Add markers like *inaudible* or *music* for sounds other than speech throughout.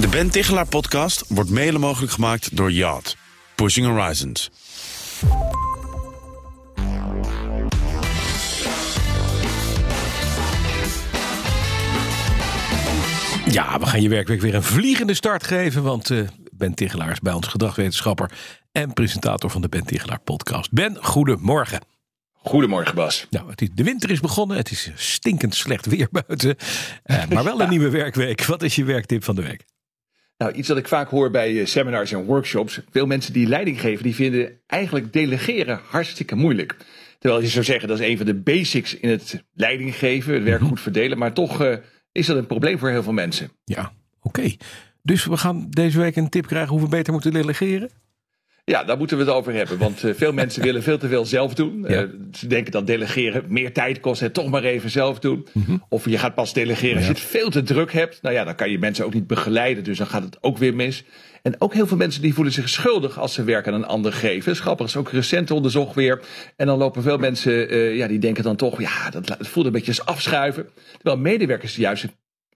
De Ben Tichelaar podcast wordt mede mogelijk gemaakt door Yacht. Pushing Horizons. Ja, we gaan je werkweek weer een vliegende start geven. Want eh, Ben Tichelaar is bij ons gedragswetenschapper en presentator van de Ben Tichelaar podcast. Ben, goedemorgen. Goedemorgen Bas. Nou, het is, de winter is begonnen. Het is stinkend slecht weer *laughs* buiten. Eh, maar wel een nieuwe werkweek. Wat is je werktip van de week? Nou, iets dat ik vaak hoor bij eh, seminars en workshops. Veel mensen die leiding geven, die vinden eigenlijk delegeren hartstikke moeilijk. Terwijl je zou zeggen, dat is een van de basics in het leiding geven, het werk goed verdelen. Maar toch eh, is dat een probleem voor heel veel mensen. Ja, oké. Dus we gaan deze week een tip krijgen hoe we beter moeten delegeren? Ja, daar moeten we het over hebben. Want uh, veel mensen willen veel te veel zelf doen. Ja. Uh, ze denken dat delegeren meer tijd kost. Het toch maar even zelf doen. Of je gaat pas delegeren als je het veel te druk hebt. Nou ja, dan kan je mensen ook niet begeleiden. Dus dan gaat het ook weer mis. En ook heel veel mensen die voelen zich schuldig als ze werk aan een ander geven. Dat is grappig, dat is ook recent onderzocht weer. En dan lopen veel mensen, uh, ja, die denken dan toch, ja, dat, voelt een beetje als afschuiven. Terwijl medewerkers juist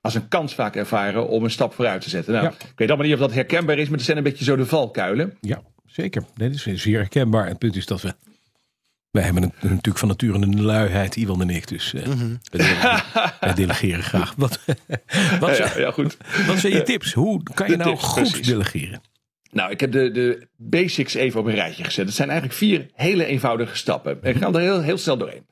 als een kans vaak ervaren om een stap vooruit te zetten. Nou, Ja. ik weet allemaal niet of dat herkenbaar is, maar het zijn een beetje zo de valkuilen. Ja, zeker. Nee, dat is zeer herkenbaar. En het punt is dat we... Wij hebben een- natuurlijk van nature een luiheid, Iwan en ik. Dus wij, delegeren, wij *laughs* delegeren graag. Wat, wat, Ja, ja, goed. wat zijn je tips? Hoe kan je De nou tips, goed precies. delegeren? Nou, ik heb de, de basics even op een rijtje gezet. Het zijn eigenlijk vier hele eenvoudige stappen. Ik ga er heel, heel snel doorheen.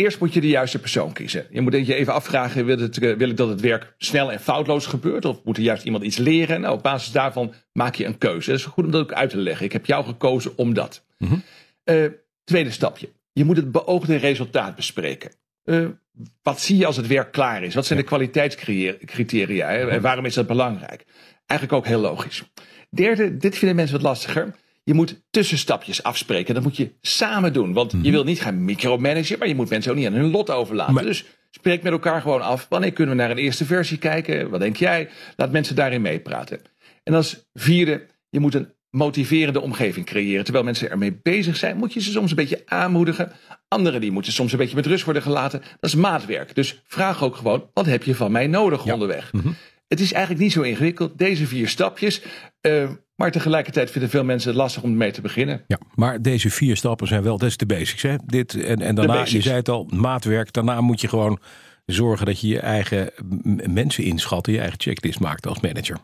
Eerst moet je de juiste persoon kiezen. Je moet je even afvragen, wil, het, eh, wil ik dat het werk snel en foutloos gebeurt? Of moet er juist iemand iets leren? Nou, op basis daarvan maak je een keuze. Dat is goed om dat ook uit te leggen. Ik heb jou gekozen om dat. Eh, tweede stapje. Je moet het beoogde resultaat bespreken. Eh, wat zie je als het werk klaar is? Wat zijn de kwaliteitscriteria? hè? En waarom is dat belangrijk? Eigenlijk ook heel logisch. Derde, dit vinden mensen wat lastiger. Je moet tussenstapjes afspreken. Dat moet je samen doen. Want je wil niet gaan micromanagen, maar je moet mensen ook niet aan hun lot overlaten. Maar- Dus spreek met elkaar gewoon af. Wanneer kunnen we naar een eerste versie kijken? Wat denk jij? Laat mensen daarin meepraten. En als vierde, je moet een motiverende omgeving creëren. Terwijl mensen ermee bezig zijn, moet je ze soms een beetje aanmoedigen. Anderen die moeten soms een beetje met rust worden gelaten. Dat is maatwerk. Dus vraag ook gewoon, wat heb je van mij nodig onderweg? Het is eigenlijk niet zo ingewikkeld, deze vier stapjes. Eh, maar tegelijkertijd vinden veel mensen het lastig om mee te beginnen. Ja, maar deze vier stappen zijn wel, dat is de basics. Hè? Dit, en, en daarna, basics. je zei het al, maatwerk. Daarna moet je gewoon zorgen dat je je eigen mensen inschat. en Je eigen checklist maakt als manager.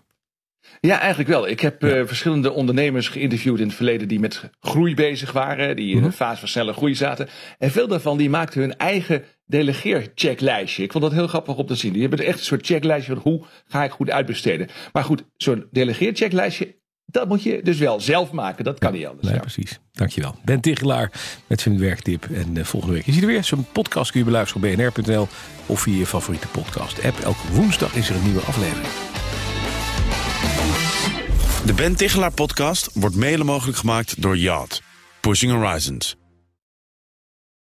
Ja, eigenlijk wel. Ik heb eh, verschillende ondernemers geïnterviewd in het verleden die met groei bezig waren, die in een fase van snelle groei zaten. En veel daarvan die maakten hun eigen delegeerchecklijstje. Ik vond dat heel grappig om te zien. Die hebben echt een soort checklijstje van hoe ga ik goed uitbesteden. Maar goed, zo'n delegeerchecklijstje, dat moet je dus wel zelf maken. Dat kan niet anders. Nee, ja. precies. Dankjewel. Ben Tichelaar met zijn werktip. En eh, volgende week is hij er weer. Zijn podcast kun je beluisteren op bnr.nl of via je favoriete podcast app. Elke woensdag is er een nieuwe aflevering. De Ben Tichelaar podcast wordt mede mogelijk gemaakt door Yacht. Pushing Horizons.